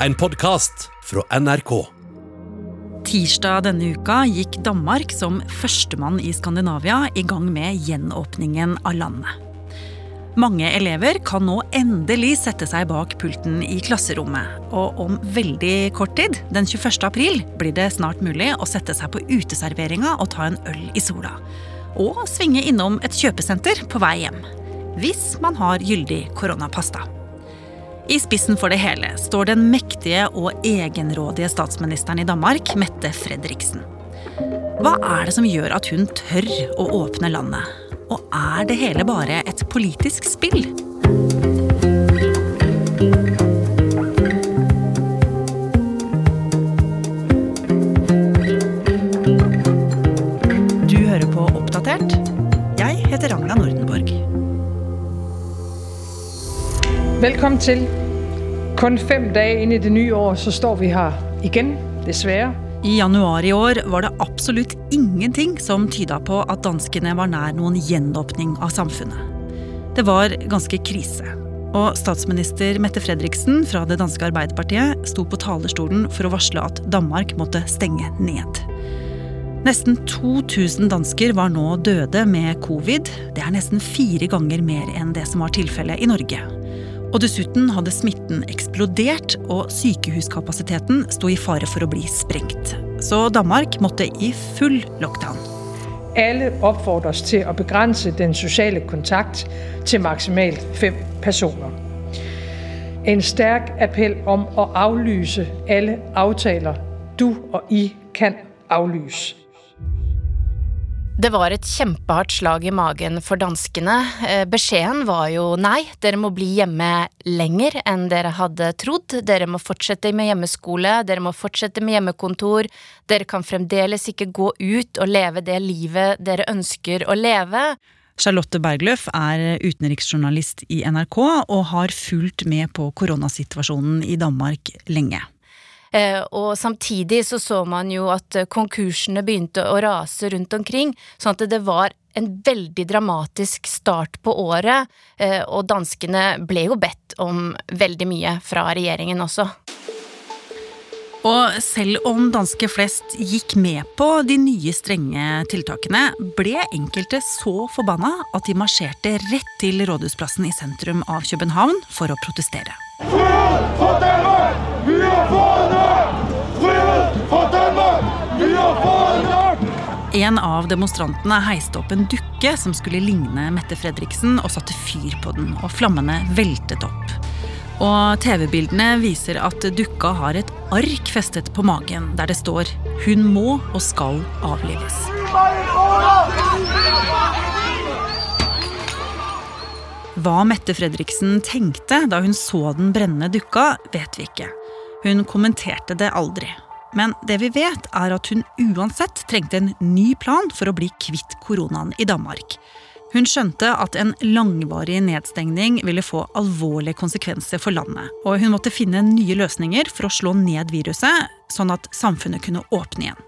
en podkast fra NRK. Tirsdag denne uka gikk Danmark som førstemann i Skandinavia i gang med gjenåpningen av landet. Mange elever kan nå endelig sette seg bak pulten i klasserommet. Og om veldig kort tid, den 21. april, blir det snart mulig å sette seg på uteserveringa og ta en øl i sola. Og svinge innom et kjøpesenter på vei hjem. Hvis man har gyldig koronapass, da. I spissen for det hele står den mektige og egenrådige statsministeren i Danmark, Mette Fredriksen. Hva er det som gjør at hun tør å åpne landet? Og er det hele bare et politisk spill? Du hører på Oppdatert. Jeg heter Ragna Nordenborg. Velkommen til. Kun fem dager inn i det nye året, så står vi her igjen, dessverre. I januar i år var det absolutt ingenting som tyda på at danskene var nær noen gjenåpning av samfunnet. Det var ganske krise. Og statsminister Mette Fredriksen fra det danske Arbeiderpartiet sto på talerstolen for å varsle at Danmark måtte stenge ned. Nesten 2000 dansker var nå døde med covid. Det er nesten fire ganger mer enn det som var tilfellet i Norge. Og dessuten hadde smitten eksplodert, og sykehuskapasiteten sto i fare for å bli sprengt. Så Danmark måtte i full lockdown. Alle oppfordres til å begrense den sosiale kontakt til maksimalt fem personer. En sterk appell om å avlyse alle avtaler du og I kan avlyse. Det var et kjempehardt slag i magen for danskene. Eh, Beskjeden var jo nei, dere må bli hjemme lenger enn dere hadde trodd. Dere må fortsette med hjemmeskole, dere må fortsette med hjemmekontor. Dere kan fremdeles ikke gå ut og leve det livet dere ønsker å leve. Charlotte Bergløf er utenriksjournalist i NRK og har fulgt med på koronasituasjonen i Danmark lenge. Eh, og samtidig så så man jo at eh, konkursene begynte å rase rundt omkring, sånn at det var en veldig dramatisk start på året, eh, og danskene ble jo bedt om veldig mye fra regjeringen også. Og selv om danske flest gikk med på de nye strenge tiltakene, ble enkelte så forbanna at de marsjerte rett til Rådhusplassen i sentrum av København for å protestere. For, for Danmark! Vi har fået nok! Frihed for Danmark! Vi har fået nok! En av demonstrantene heiste opp en dukke som skulle ligne Mette Fredriksen, og satte fyr på den, og flammene veltet opp. Og TV-bildene viser at dukka har et ark festet på magen der det står 'Hun må og skal avlives'. Hva Mette Fredriksen tenkte da hun så den brennende dukka, vet vi ikke. Hun kommenterte det aldri. Men det vi vet, er at hun uansett trengte en ny plan for å bli kvitt koronaen i Danmark. Hun skjønte at en langvarig nedstengning ville få alvorlige konsekvenser for landet, og hun måtte finne nye løsninger for å slå ned viruset, sånn at samfunnet kunne åpne igjen.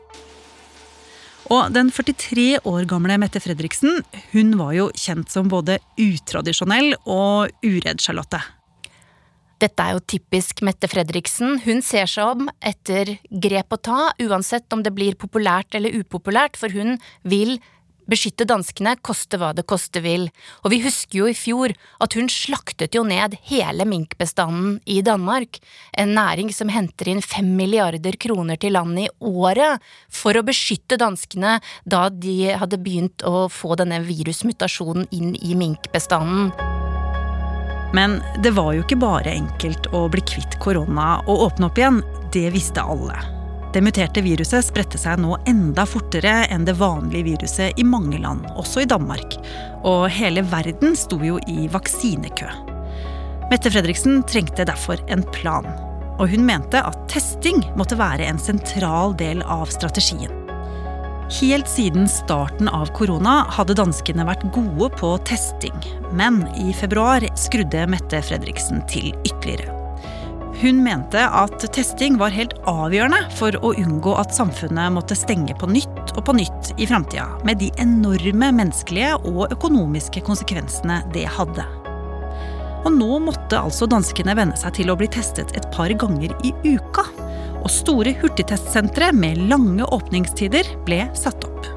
Og den 43 år gamle Mette Fredriksen hun var jo kjent som både utradisjonell og uredd Charlotte. Dette er jo typisk Mette Fredriksen. Hun ser seg om etter grep å ta, uansett om det blir populært eller upopulært, for hun vil beskytte danskene, koste hva det koste vil. Og vi husker jo i fjor at hun slaktet jo ned hele minkbestanden i Danmark, en næring som henter inn fem milliarder kroner til landet i året for å beskytte danskene da de hadde begynt å få denne virusmutasjonen inn i minkbestanden. Men det var jo ikke bare enkelt å bli kvitt korona og åpne opp igjen. Det visste alle. Det muterte viruset spredte seg nå enda fortere enn det vanlige viruset i mange land, også i Danmark. Og hele verden sto jo i vaksinekø. Mette Fredriksen trengte derfor en plan. Og hun mente at testing måtte være en sentral del av strategien. Helt siden starten av korona hadde danskene vært gode på testing. Men i februar skrudde Mette Fredriksen til ytterligere. Hun mente at testing var helt avgjørende for å unngå at samfunnet måtte stenge på nytt og på nytt i framtida, med de enorme menneskelige og økonomiske konsekvensene det hadde. Og nå måtte altså danskene venne seg til å bli testet et par ganger i uka. Og store hurtigtestsentre med lange åpningstider ble satt opp.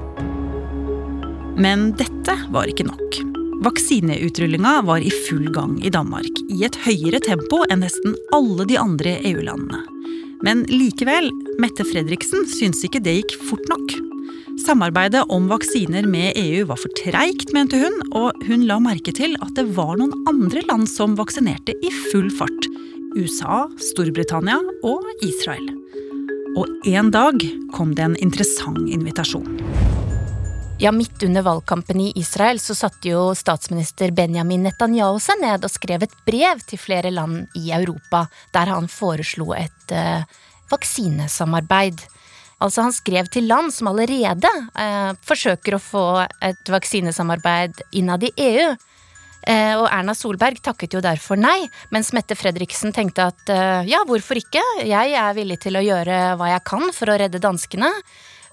Men dette var ikke nok. Vaksineutrullinga var i full gang i Danmark, i et høyere tempo enn nesten alle de andre EU-landene. Men likevel, Mette Fredriksen syntes ikke det gikk fort nok. Samarbeidet om vaksiner med EU var for treigt, mente hun, og hun la merke til at det var noen andre land som vaksinerte i full fart. USA, Storbritannia og Israel. Og en dag kom det en interessant invitasjon. Ja, Midt under valgkampen i Israel så satte jo statsminister Benjamin Netanyahu seg ned og skrev et brev til flere land i Europa, der han foreslo et uh, vaksinesamarbeid. Altså Han skrev til land som allerede eh, forsøker å få et vaksinesamarbeid innad i EU. Eh, og Erna Solberg takket jo derfor nei, mens Mette Fredriksen tenkte at eh, ja, hvorfor ikke, jeg er villig til å gjøre hva jeg kan for å redde danskene.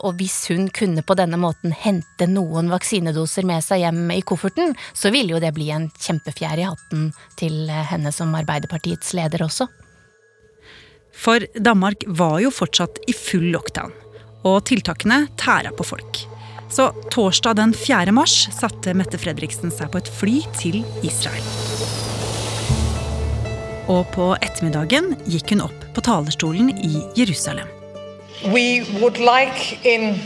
Og hvis hun kunne på denne måten hente noen vaksinedoser med seg hjem i kofferten, så ville jo det bli en kjempefjær i hatten til henne som Arbeiderpartiets leder også. For Danmark var jo fortsatt i full lockdown, og tiltakene tæra på folk. Så torsdag den 4. mars satte Mette Fredriksen seg på et fly til Israel. Og på ettermiddagen gikk hun opp på talerstolen i Jerusalem. We would like in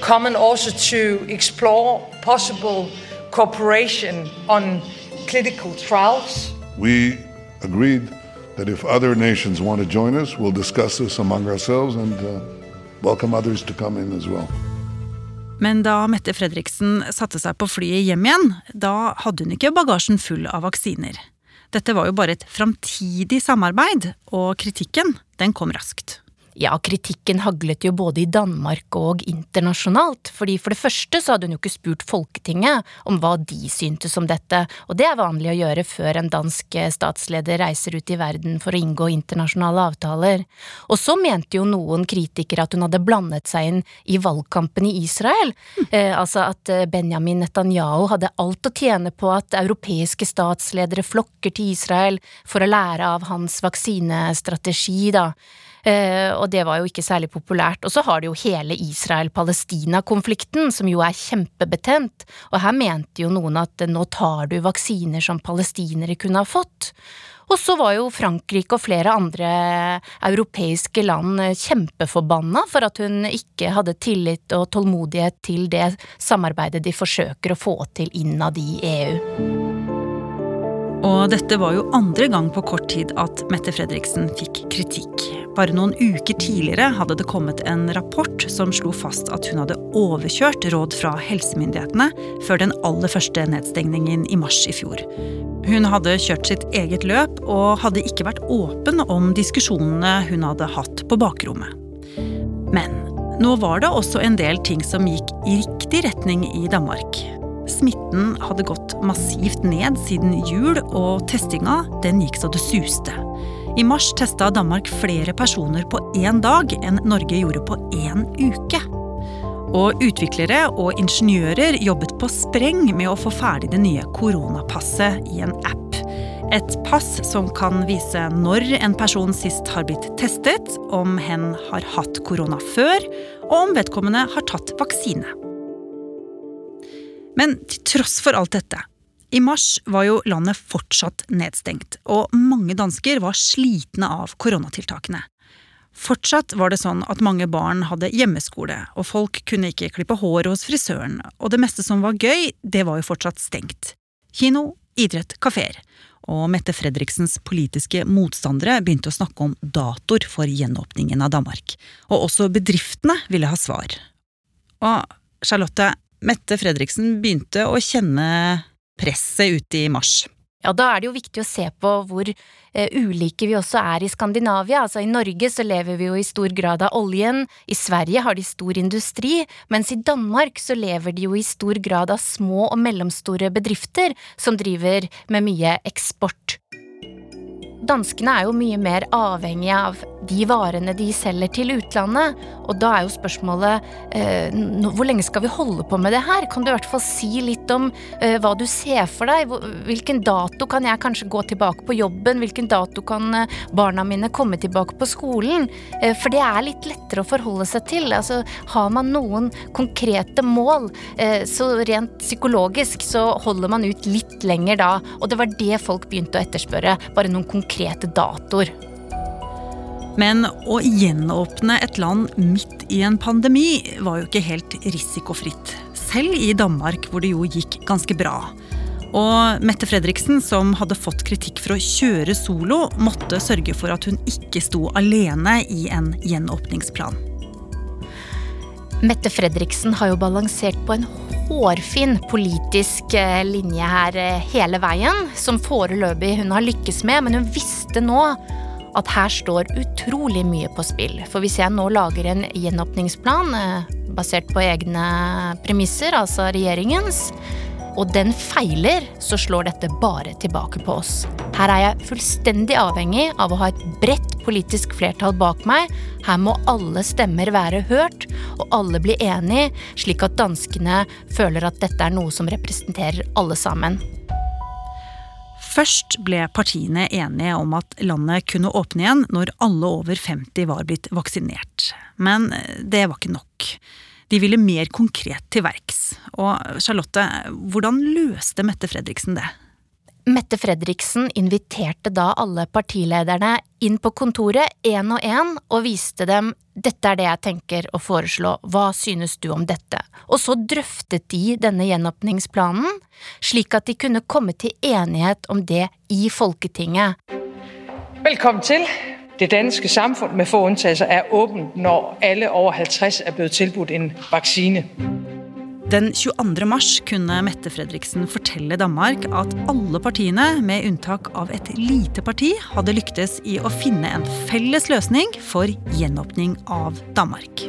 common also to explore possible cooperation on clinical trials. We agreed that if other nations want to join us, we'll discuss this among ourselves and uh, welcome others to come in as well. Men da Mette Fredriksen satte seg på flyet hjem igjen, da hadde hun ikke bagasjen full av vaksiner. Dette var jo bare et framtidig samarbeid, og kritikken, den kom raskt. Ja, kritikken haglet jo både i Danmark og internasjonalt, fordi for det første så hadde hun jo ikke spurt Folketinget om hva de syntes om dette, og det er vanlig å gjøre før en dansk statsleder reiser ut i verden for å inngå internasjonale avtaler. Og så mente jo noen kritikere at hun hadde blandet seg inn i valgkampen i Israel, eh, altså at eh, Benjamin Netanyahu hadde alt å tjene på at europeiske statsledere flokker til Israel for å lære av hans vaksinestrategi, da. Eh, og det var jo ikke særlig populært. Og så har du jo hele Israel-Palestina-konflikten, som jo er kjempebetent. Og her mente jo noen at nå tar du vaksiner som palestinere kunne ha fått. Og så var jo Frankrike og flere andre europeiske land kjempeforbanna for at hun ikke hadde tillit og tålmodighet til det samarbeidet de forsøker å få til innad i EU. Og dette var jo andre gang på kort tid at Mette Fredriksen fikk kritikk. Bare noen uker tidligere hadde det kommet en rapport som slo fast at hun hadde overkjørt råd fra helsemyndighetene før den aller første nedstengningen i mars i fjor. Hun hadde kjørt sitt eget løp og hadde ikke vært åpen om diskusjonene hun hadde hatt på bakrommet. Men nå var det også en del ting som gikk i riktig retning i Danmark. Smitten hadde gått massivt ned siden jul, og testinga den gikk så det suste. I mars testa Danmark flere personer på én dag enn Norge gjorde på én uke. Og utviklere og ingeniører jobbet på spreng med å få ferdig det nye koronapasset i en app. Et pass som kan vise når en person sist har blitt testet, om hen har hatt korona før, og om vedkommende har tatt vaksine. Men til tross for alt dette, i mars var jo landet fortsatt nedstengt, og mange dansker var slitne av koronatiltakene. Fortsatt var det sånn at mange barn hadde hjemmeskole, og folk kunne ikke klippe håret hos frisøren, og det meste som var gøy, det var jo fortsatt stengt. Kino, idrett, kafeer. Og Mette Fredriksens politiske motstandere begynte å snakke om datoer for gjenåpningen av Danmark. Og også bedriftene ville ha svar. Og Charlotte, Mette Fredriksen begynte å kjenne presset ute i mars. Ja, da er det jo viktig å se på hvor eh, ulike vi også er i Skandinavia. Altså I Norge så lever vi jo i stor grad av oljen, i Sverige har de stor industri, mens i Danmark så lever de jo i stor grad av små og mellomstore bedrifter som driver med mye eksport. danskene er jo mye mer avhengige av de varene de selger til utlandet. Og da er jo spørsmålet eh, hvor lenge skal vi holde på med det her? Kan du i hvert fall si litt om eh, hva du ser for deg? Hvilken dato kan jeg kanskje gå tilbake på jobben? Hvilken dato kan eh, barna mine komme tilbake på skolen? Eh, for det er litt lettere å forholde seg til. Altså, har man noen konkrete mål, eh, så rent psykologisk så holder man ut litt lenger da. Og det var det folk begynte å etterspørre. Bare noen konkrete datoer. Men å gjenåpne et land midt i en pandemi var jo ikke helt risikofritt. Selv i Danmark, hvor det jo gikk ganske bra. Og Mette Fredriksen, som hadde fått kritikk for å kjøre solo, måtte sørge for at hun ikke sto alene i en gjenåpningsplan. Mette Fredriksen har jo balansert på en hårfin politisk eh, linje her eh, hele veien, som foreløpig hun har lykkes med, men hun visste nå at her står utrolig mye på spill. For hvis jeg nå lager en gjenåpningsplan eh, basert på egne premisser, altså regjeringens, og den feiler, så slår dette bare tilbake på oss. Her er jeg fullstendig avhengig av å ha et bredt politisk flertall bak meg. Her må alle stemmer være hørt, og alle bli enige, slik at danskene føler at dette er noe som representerer alle sammen. Først ble partiene enige om at landet kunne åpne igjen når alle over 50 var blitt vaksinert. Men det var ikke nok. De ville mer konkret til verks. Og Charlotte, hvordan løste Mette Fredriksen det? Mette Fredriksen inviterte da alle partilederne inn på kontoret én og én og viste dem dette er det jeg tenker å foreslå, hva synes du om dette? Og så drøftet de denne gjenåpningsplanen, slik at de kunne komme til enighet om det i Folketinget. Velkommen til. Det danske samfunn med få unntakelser er åpent når alle over 50 er blitt tilbudt en vaksine. Den 22. mars kunne Mette Fredriksen fortelle Danmark at alle partiene, med unntak av et lite parti, hadde lyktes i å finne en felles løsning for gjenåpning av Danmark.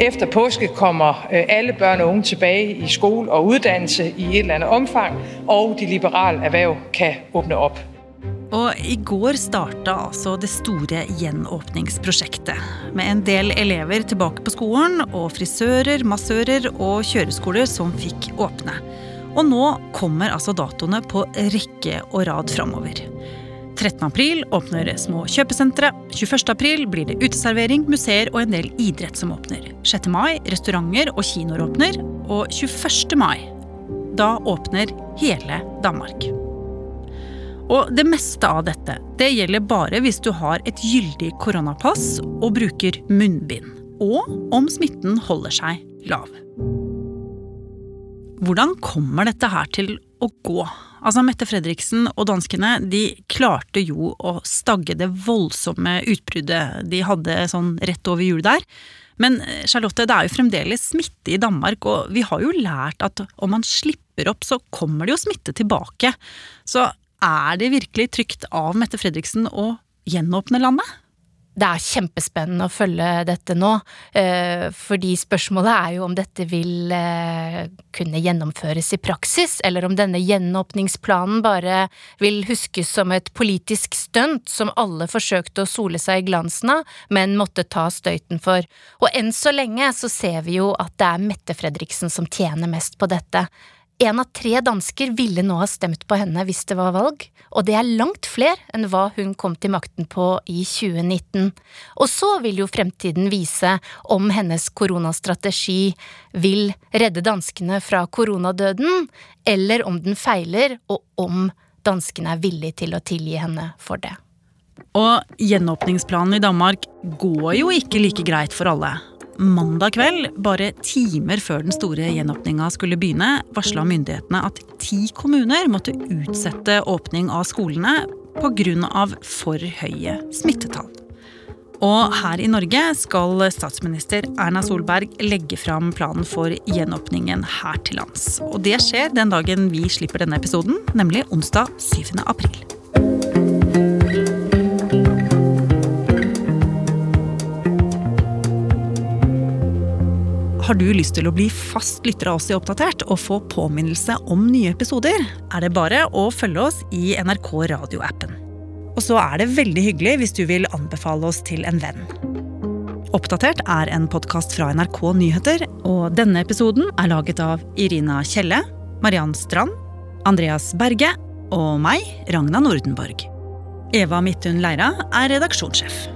Etter påske kommer øh, alle børn og unge tilbake i skole og utdannelse i et eller annet omfang, og de liberale erhverv kan åpne opp. Og i går starta altså det store gjenåpningsprosjektet. Med en del elever tilbake på skolen, og frisører, massører og kjøreskoler som fikk åpne. Og nå kommer altså datoene på rekke og rad framover. 13. april åpner små kjøpesentre. 21. april blir det uteservering, museer og en del idrett som åpner. 6. mai restauranter og kinoer åpner. Og 21. mai, da åpner hele Danmark. Og det meste av dette det gjelder bare hvis du har et gyldig koronapass og bruker munnbind. Og om smitten holder seg lav. Hvordan kommer dette her til å gå? Altså, Mette Fredriksen og danskene de klarte jo å stagge det voldsomme utbruddet de hadde sånn rett over jul der. Men Charlotte, det er jo fremdeles smitte i Danmark, og vi har jo lært at om man slipper opp, så kommer det jo smitte tilbake. Så er det virkelig trygt av Mette Fredriksen å gjenåpne landet? Det er kjempespennende å følge dette nå, eh, fordi spørsmålet er jo om dette vil eh, kunne gjennomføres i praksis, eller om denne gjenåpningsplanen bare vil huskes som et politisk stunt som alle forsøkte å sole seg i glansen av, men måtte ta støyten for. Og enn så lenge så ser vi jo at det er Mette Fredriksen som tjener mest på dette. En av tre dansker ville nå ha stemt på henne hvis det var valg, og det er langt flere enn hva hun kom til makten på i 2019. Og så vil jo fremtiden vise om hennes koronastrategi vil redde danskene fra koronadøden, eller om den feiler, og om danskene er villige til å tilgi henne for det. Og gjenåpningsplanen i Danmark går jo ikke like greit for alle. Mandag kveld, bare timer før den store gjenåpninga skulle begynne, varsla myndighetene at ti kommuner måtte utsette åpning av skolene pga. for høye smittetall. Og her i Norge skal statsminister Erna Solberg legge fram planen for gjenåpningen her til lands. Og det skjer den dagen vi slipper denne episoden, nemlig onsdag 7. april. Har du lyst til å bli fast lytter av oss i Oppdatert og få påminnelse om nye episoder, er det bare å følge oss i NRK radioappen. Og så er det veldig hyggelig hvis du vil anbefale oss til en venn. Oppdatert er en podkast fra NRK Nyheter, og denne episoden er laget av Irina Kjelle, Mariann Strand, Andreas Berge og meg, Ragna Nordenborg. Eva Midthun Leira er redaksjonssjef.